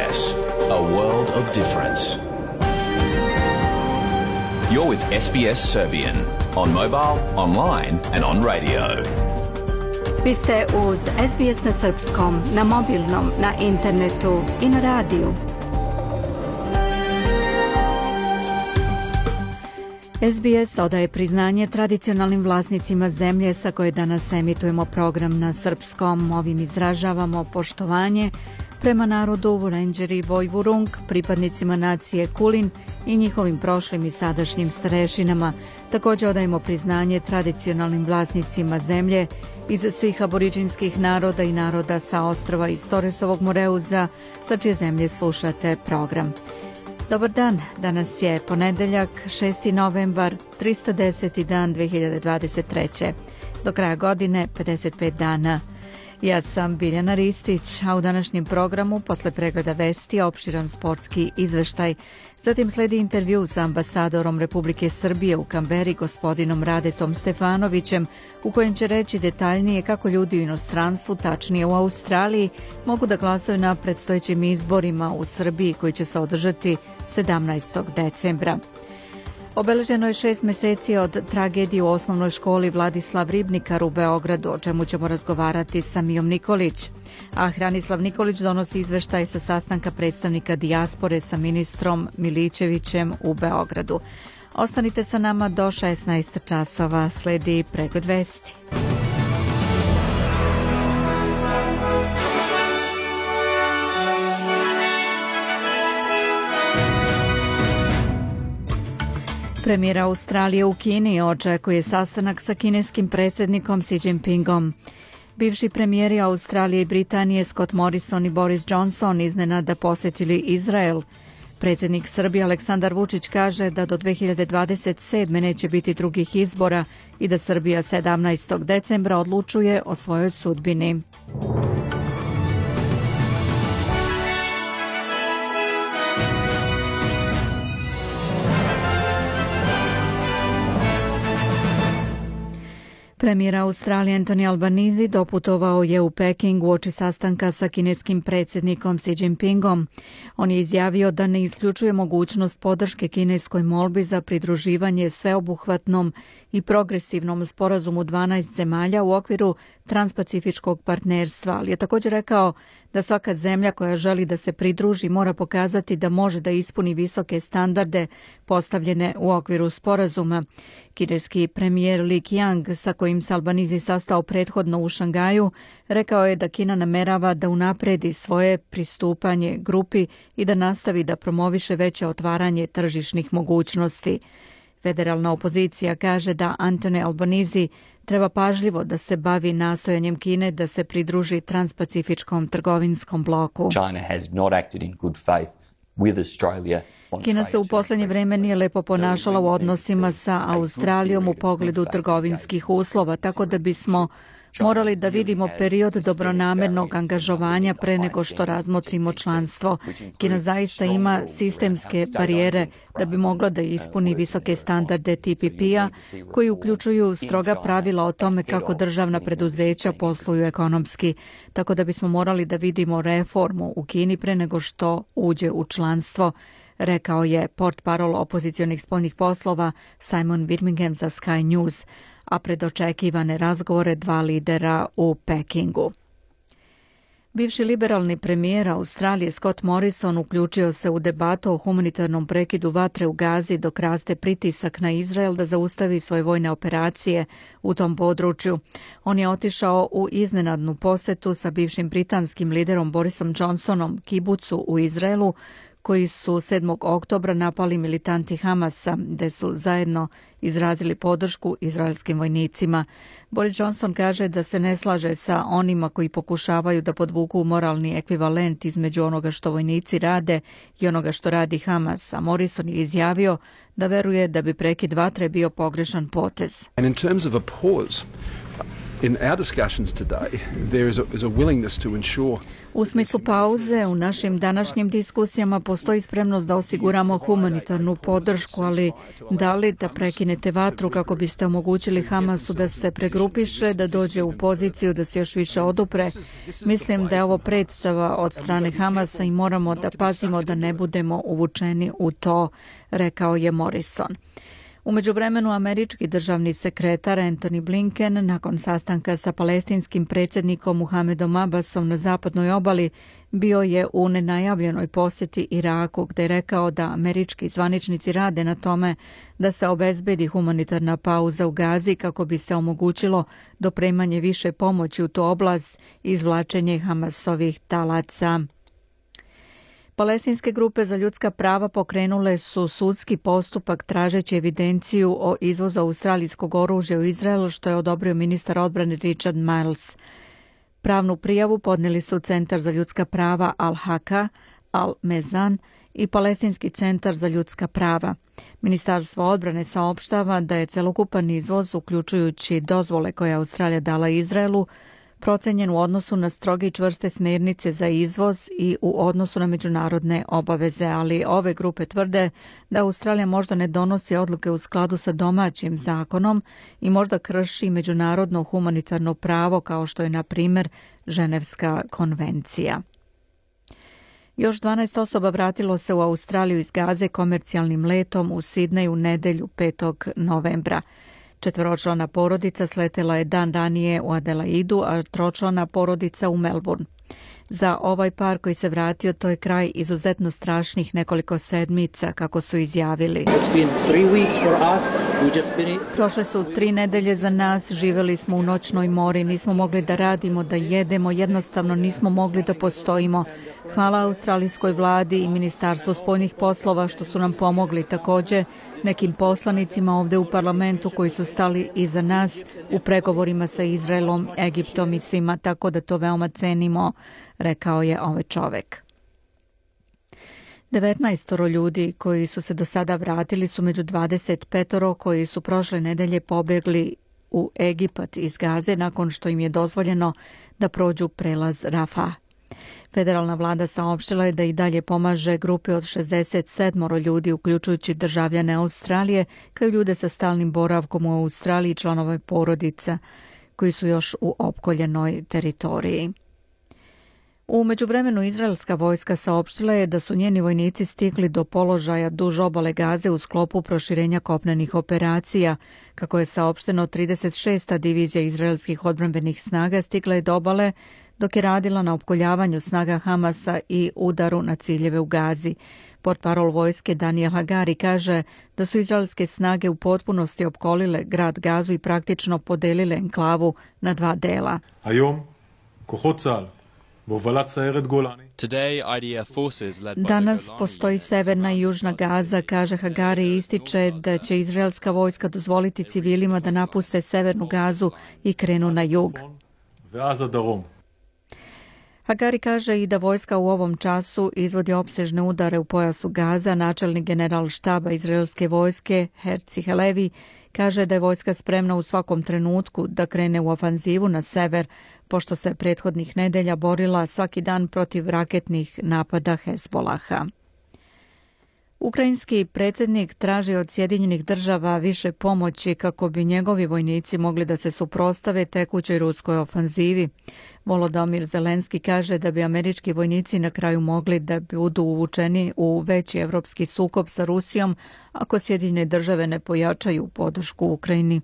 SBS, a world of difference. You're with SBS Serbian on mobile, online and on radio. Vi ste uz SBS na srpskom, na mobilnom, na internetu i na radiju. SBS odaje priznanje tradicionalnim vlasnicima zemlje sa koje danas emitujemo program na srpskom. Ovim izražavamo poštovanje prema narodu Vurenđeri Vojvurung, pripadnicima nacije Kulin i njihovim prošlim i sadašnjim starešinama. Takođe odajemo priznanje tradicionalnim vlasnicima zemlje iz svih aboriđinskih naroda i naroda sa ostrava iz Toresovog Moreuza, sa čije zemlje slušate program. Dobar dan, danas je ponedeljak, 6. novembar, 310. dan 2023. Do kraja godine 55 dana. Ja sam Biljana Ristić, a u današnjem programu posle pregleda vesti opširan sportski izveštaj. Zatim sledi intervju sa ambasadorom Republike Srbije u Kamberi gospodinom Radetom Stefanovićem u kojem će reći detaljnije kako ljudi u inostranstvu, tačnije u Australiji, mogu da glasaju na predstojećim izborima u Srbiji koji će se održati 17. decembra. Obeleženo je šest meseci od tragedije u osnovnoj školi Vladislav Ribnikar u Beogradu, o čemu ćemo razgovarati sa Mijom Nikolić. A Hranislav Nikolić donosi izveštaj sa sastanka predstavnika dijaspore sa ministrom Milićevićem u Beogradu. Ostanite sa nama do 16 časova, sledi pregled vesti. Premijer Australije u Kini očekuje sastanak sa kineskim predsjednikom Xi Jinpingom. Bivši premijeri Australije i Britanije Scott Morrison i Boris Johnson iznenada posetili Izrael. Predsjednik Srbije Aleksandar Vučić kaže da do 2027. neće biti drugih izbora i da Srbija 17. decembra odlučuje o svojoj sudbini. Premijer Australije Anthony Albanizi doputovao je u Peking u oči sastanka sa kineskim predsjednikom Xi Jinpingom. On je izjavio da ne isključuje mogućnost podrške kineskoj molbi za pridruživanje sveobuhvatnom i progresivnom sporazumu 12 zemalja u okviru transpacifičkog partnerstva, ali je također rekao da svaka zemlja koja želi da se pridruži mora pokazati da može da ispuni visoke standarde postavljene u okviru sporazuma. Kineski premijer Li Qiang, sa kojim se Albanizi sastao prethodno u Šangaju, rekao je da Kina namerava da unapredi svoje pristupanje grupi i da nastavi da promoviše veće otvaranje tržišnih mogućnosti. Federalna opozicija kaže da Antone Albanizi treba pažljivo da se bavi nastojanjem Kine da se pridruži transpacifičkom trgovinskom bloku. China has not acted in good faith with Australia Kina se u poslednje vreme nije lepo ponašala u odnosima sa Australijom u pogledu trgovinskih uslova, tako da bismo morali da vidimo period dobronamernog angažovanja pre nego što razmotrimo članstvo. Kina zaista ima sistemske barijere da bi mogla da ispuni visoke standarde TPP-a koji uključuju stroga pravila o tome kako državna preduzeća posluju ekonomski, tako da bismo morali da vidimo reformu u Kini pre nego što uđe u članstvo rekao je port parol opozicionih spoljnih poslova Simon Birmingham za Sky News a pred očekivane razgovore dva lidera u Pekingu. Bivši liberalni premijer Australije Scott Morrison uključio se u debatu o humanitarnom prekidu vatre u Gazi dok raste pritisak na Izrael da zaustavi svoje vojne operacije u tom području. On je otišao u iznenadnu posetu sa bivšim britanskim liderom Borisom Johnsonom kibucu u Izraelu koji su 7. oktobra napali militanti Hamasa, gde su zajedno izrazili podršku izraelskim vojnicima. Boris Johnson kaže da se ne slaže sa onima koji pokušavaju da podvuku moralni ekvivalent između onoga što vojnici rade i onoga što radi Hamas, a Morrison je izjavio da veruje da bi prekid vatre bio pogrešan potez. And in terms of a pause, U smislu pauze, u našim današnjim diskusijama postoji spremnost da osiguramo humanitarnu podršku, ali da li da prekinete vatru kako biste omogućili Hamasu da se pregrupiše, da dođe u poziciju da se još više odupre? Mislim da je ovo predstava od strane Hamasa i moramo da pazimo da ne budemo uvučeni u to, rekao je Morrison. Umeđu vremenu američki državni sekretar Anthony Blinken nakon sastanka sa palestinskim predsjednikom Muhamedom Abbasom na zapadnoj obali bio je u nenajavljenoj posjeti Iraku gde je rekao da američki zvaničnici rade na tome da se obezbedi humanitarna pauza u Gazi kako bi se omogućilo dopremanje više pomoći u tu oblast i izvlačenje Hamasovih talaca. Palestinske grupe za ljudska prava pokrenule su sudski postupak tražeći evidenciju o izvozu australijskog oružja u Izrael, što je odobrio ministar odbrane Richard Miles. Pravnu prijavu podneli su Centar za ljudska prava Al-Haka, Al-Mezan i Palestinski centar za ljudska prava. Ministarstvo odbrane saopštava da je celokupan izvoz, uključujući dozvole koje je Australija dala Izraelu, procenjen u odnosu na stroge i čvrste smernice za izvoz i u odnosu na međunarodne obaveze, ali ove grupe tvrde da Australija možda ne donosi odluke u skladu sa domaćim zakonom i možda krši međunarodno humanitarno pravo kao što je na primer Ženevska konvencija. Još 12 osoba vratilo se u Australiju iz Gaze komercijalnim letom u Sidneju nedelju 5. novembra. Četvoročlana porodica sletela je dan ranije u Adelaidu, a tročlana porodica u Melbourne. Za ovaj par koji se vratio, to je kraj izuzetno strašnih nekoliko sedmica, kako su izjavili. Prošle su tri nedelje za nas, živeli smo u noćnoj mori, nismo mogli da radimo, da jedemo, jednostavno nismo mogli da postojimo. Hvala australijskoj vladi i Ministarstvu spoljnih poslova što su nam pomogli takođe nekim poslanicima ovde u parlamentu koji su stali iza nas u pregovorima sa Izraelom, Egiptom i svima, tako da to veoma cenimo, rekao je ovaj čovek. 19 ljudi koji su se do sada vratili su među 25 koji su prošle nedelje pobegli u Egipat iz Gaze nakon što im je dozvoljeno da prođu prelaz Rafah. Federalna vlada saopštila je da i dalje pomaže grupi od 67 ljudi, uključujući državljane Australije, kao i ljude sa stalnim boravkom u Australiji i članove porodica, koji su još u opkoljenoj teritoriji. U međuvremenu izraelska vojska saopštila je da su njeni vojnici stigli do položaja duž obale Gaze u sklopu proširenja kopnenih operacija. Kako je saopšteno, 36. divizija izraelskih odbranbenih snaga stigla je do obale dok je radila na opkoljavanju snaga Hamasa i udaru na ciljeve u Gazi. Portparol vojske Daniel Hagari kaže da su izraelske snage u potpunosti opkolile grad Gazu i praktično podelile enklavu na dva dela. Danas postoji severna i južna Gaza, kaže Hagari i ističe da će izraelska vojska dozvoliti civilima da napuste severnu Gazu i krenu na jug. Hagari kaže i da vojska u ovom času izvodi opsežne udare u pojasu Gaza. Načelnik general štaba izraelske vojske Herci Helevi kaže da je vojska spremna u svakom trenutku da krene u ofanzivu na sever, pošto se prethodnih nedelja borila svaki dan protiv raketnih napada Hezbolaha. Ukrajinski predsjednik traži od Sjedinjenih država više pomoći kako bi njegovi vojnici mogli da se suprostave tekućoj ruskoj ofanzivi. Volodomir Zelenski kaže da bi američki vojnici na kraju mogli da budu uvučeni u veći evropski sukob sa Rusijom ako Sjedinjene države ne pojačaju podršku Ukrajini.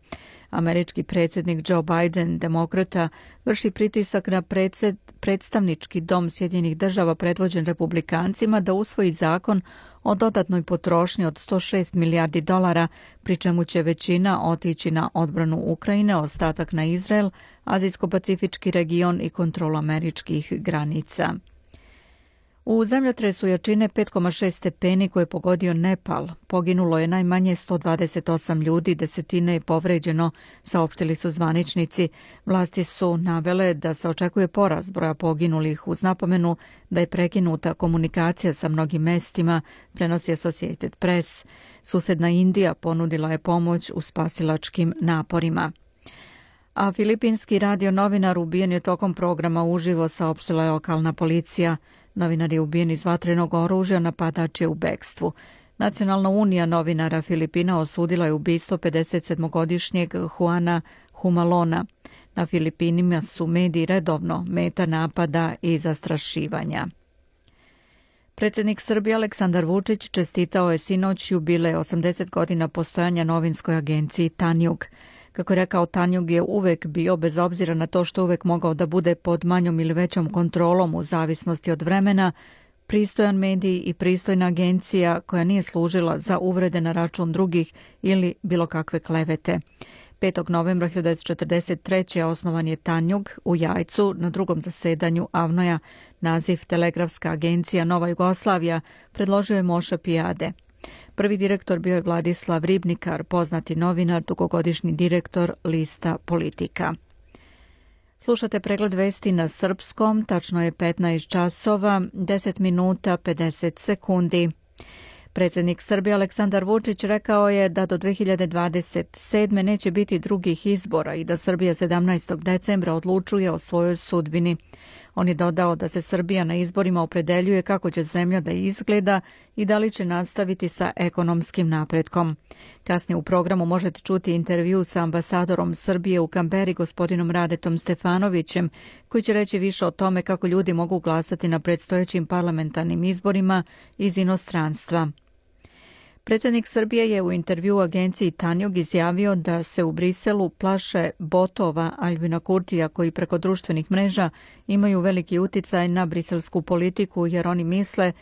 Američki predsjednik Joe Biden, demokrata, vrši pritisak na predsed, predstavnički dom Sjedinjenih država predvođen republikancima da usvoji zakon o dodatnoj potrošnji od 106 milijardi dolara, pri čemu će većina otići na odbranu Ukrajine, ostatak na Izrael, Azijsko-Pacifički region i kontrolu američkih granica. U zemljotresu jačine 5,6 stepeni koje je pogodio Nepal poginulo je najmanje 128 ljudi, desetine je povređeno, saopštili su zvaničnici. Vlasti su navele da se očekuje porast broja poginulih uz napomenu da je prekinuta komunikacija sa mnogim mestima, prenosi Associated Press. Susedna Indija ponudila je pomoć u spasilačkim naporima. a filipinski radio novinar ubijen je tokom programa uživo, saopštila je lokalna policija. Novinar je ubijen iz vatrenog oružja, napadač je u bekstvu. Nacionalna unija novinara Filipina osudila je ubistvo 57-godišnjeg Juana Humalona. Na Filipinima su mediji redovno meta napada i zastrašivanja. Predsednik Srbije Aleksandar Vučić čestitao je sinoć jubile 80 godina postojanja novinskoj agenciji Tanjug. Kako je rekao, Tanjug je uvek bio, bez obzira na to što uvek mogao da bude pod manjom ili većom kontrolom u zavisnosti od vremena, pristojan medij i pristojna agencija koja nije služila za uvrede na račun drugih ili bilo kakve klevete. 5. novembra 1943. osnovan je Tanjug u Jajcu na drugom zasedanju Avnoja. Naziv Telegrafska agencija Nova Jugoslavija predložio je Moša Pijade. Prvi direktor bio je Vladislav Ribnikar, poznati novinar, dugogodišnji direktor lista Politika. Slušate pregled vesti na srpskom, tačno je 15 časova, 10 minuta, 50 sekundi. Predsednik Srbije Aleksandar Vučić rekao je da do 2027. neće biti drugih izbora i da Srbija 17. decembra odlučuje o svojoj sudbini. On je dodao da se Srbija na izborima opredeljuje kako će zemlja da izgleda i da li će nastaviti sa ekonomskim napretkom. Kasnije u programu možete čuti intervju sa ambasadorom Srbije u Kamberi gospodinom Radetom Stefanovićem, koji će reći više o tome kako ljudi mogu glasati na predstojećim parlamentarnim izborima iz inostranstva. Predsednik Srbije je u intervju agenciji Tanjog izjavio da se u Briselu plaše botova Albina Kurtija koji preko društvenih mreža imaju veliki uticaj na briselsku politiku jer oni misle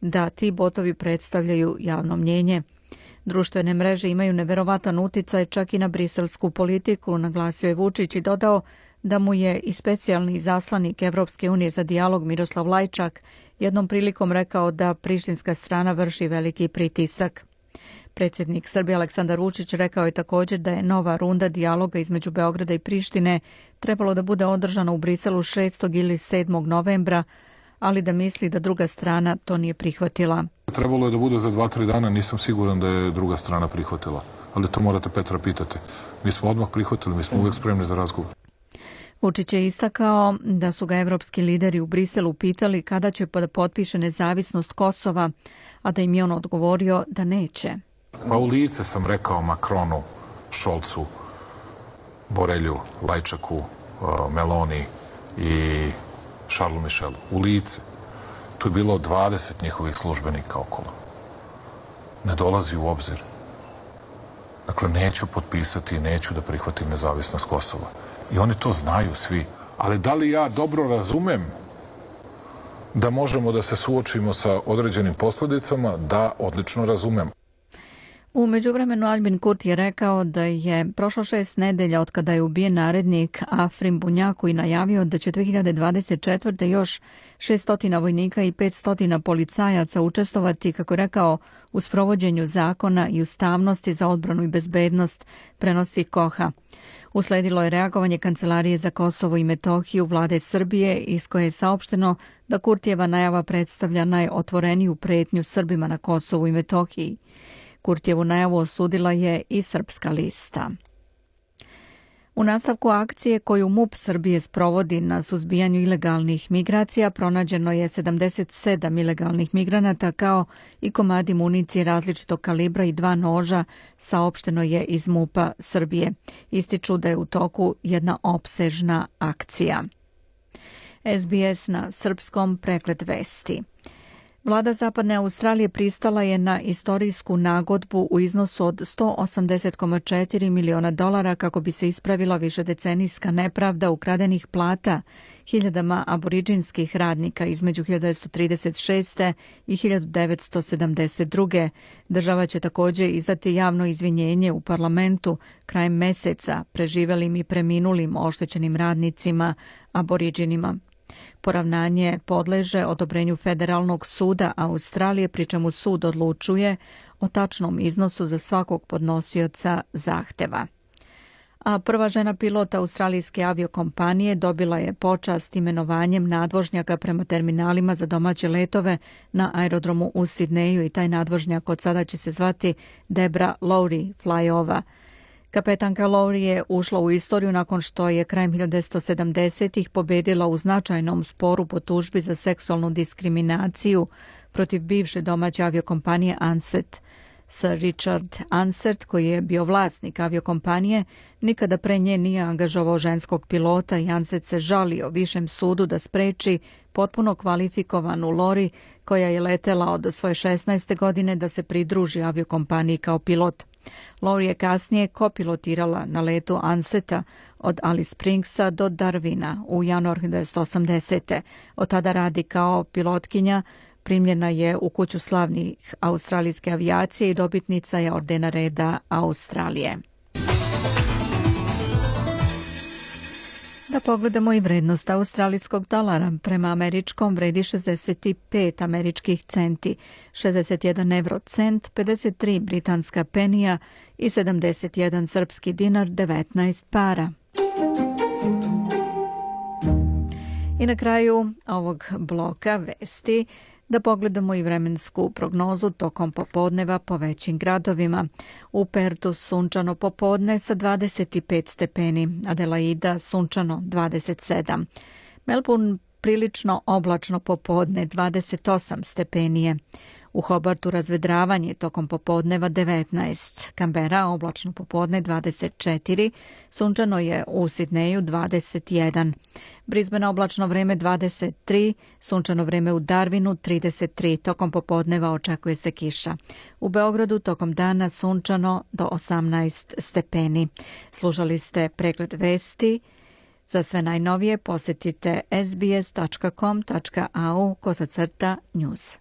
da ti botovi predstavljaju javno mnjenje. Društvene mreže imaju neverovatan uticaj čak i na briselsku politiku, naglasio je Vučić i dodao da mu je i specijalni zaslanik Evropske unije za dijalog Miroslav Lajčak jednom prilikom rekao da prištinska strana vrši veliki pritisak. Predsednik Srbije Aleksandar Vučić rekao je također da je nova runda dijaloga između Beograda i Prištine trebalo da bude održana u Briselu 6. ili 7. novembra, ali da misli da druga strana to nije prihvatila. Trebalo je da bude za dva, tri dana, nisam siguran da je druga strana prihvatila. Ali to morate Petra pitati. Mi smo odmah prihvatili, mi smo uvek spremni za razgovor. Vučić je istakao da su ga evropski lideri u Briselu pitali kada će da potpiše nezavisnost Kosova, a da im je on odgovorio da neće. Pa u lice sam rekao Makronu, Šolcu, Borelju, Lajčaku, uh, Meloni i Šarlu Mišelu. U lice. Tu je bilo 20 njihovih službenika okolo. Ne dolazi u obzir. Dakle, neću potpisati i neću da prihvatim nezavisnost Kosova. I oni to znaju svi. Ali da li ja dobro razumem da možemo da se suočimo sa određenim posledicama? Da, odlično razumem. U međuvremenu Albin Kurti je rekao da je prošlo šest nedelja od kada je ubijen narednik Afrim Bunjaku i najavio da će 2024. još 600 vojnika i 500 policajaca učestovati, kako rekao, u sprovođenju zakona i ustavnosti za odbranu i bezbednost, prenosi Koha. Usledilo je reagovanje Kancelarije za Kosovo i Metohiju vlade Srbije iz koje je saopšteno da Kurtijeva najava predstavlja najotvoreniju pretnju Srbima na Kosovu i Metohiji. Kurtijevu najavu osudila je i Srpska lista. U nastavku akcije koju MUP Srbije sprovodi na suzbijanju ilegalnih migracija pronađeno je 77 ilegalnih migranata kao i komadi municije različitog kalibra i dva noža, saopšteno je iz MUPA Srbije. Ističu da je u toku jedna opsežna akcija. SBS na srpskom preklet vesti. Vlada Zapadne Australije pristala je na istorijsku nagodbu u iznosu od 180,4 miliona dolara kako bi se ispravila višedecenijska nepravda ukradenih plata hiljadama aboriđinskih radnika između 1936. i 1972. Država će također izdati javno izvinjenje u parlamentu krajem meseca preživelim i preminulim oštećenim radnicima aboriđinima. Poravnanje podleže odobrenju Federalnog suda Australije, pri čemu sud odlučuje o tačnom iznosu za svakog podnosioca zahteva. A prva žena pilota australijske aviokompanije dobila je počast imenovanjem nadvožnjaka prema terminalima za domaće letove na aerodromu u Sidneju i taj nadvožnjak od sada će se zvati Debra Lowry Flyova. Kapetanka Lowry je ušla u istoriju nakon što je krajem 1970-ih pobedila u značajnom sporu po tužbi za seksualnu diskriminaciju protiv bivše domaće aviokompanije Anset. Sir Richard Ansert, koji je bio vlasnik aviokompanije, nikada pre nje nije angažovao ženskog pilota i Anset se žalio višem sudu da spreči potpuno kvalifikovanu Lori, koja je letela od svoje 16. godine da se pridruži aviokompaniji kao pilot. Lori je kasnije kopilotirala na letu Anseta od Alice Springsa do Darwina u januar 1980. Od tada radi kao pilotkinja primljena je u kuću slavnih australijske avijacije i dobitnica je ordena reda Australije. Da pogledamo i vrednost australijskog dolara. Prema američkom vredi 65 američkih centi, 61 euro cent, 53 britanska penija i 71 srpski dinar, 19 para. I na kraju ovog bloka vesti Da pogledamo i vremensku prognozu tokom popodneva po većim gradovima. U Pertu sunčano popodne sa 25 stepeni, Adelaida sunčano 27. Melbourne prilično oblačno popodne 28 stepenije. U Hobartu razvedravanje tokom popodneva 19, Kambera oblačno popodne 24, sunčano je u Sidneju 21, Brisbane oblačno vreme 23, sunčano vreme u Darwinu 33, tokom popodneva očekuje se kiša. U Beogradu tokom dana sunčano do 18 stepeni. Služali ste pregled vesti, za sve najnovije posetite sbs.com.au kozacrta news.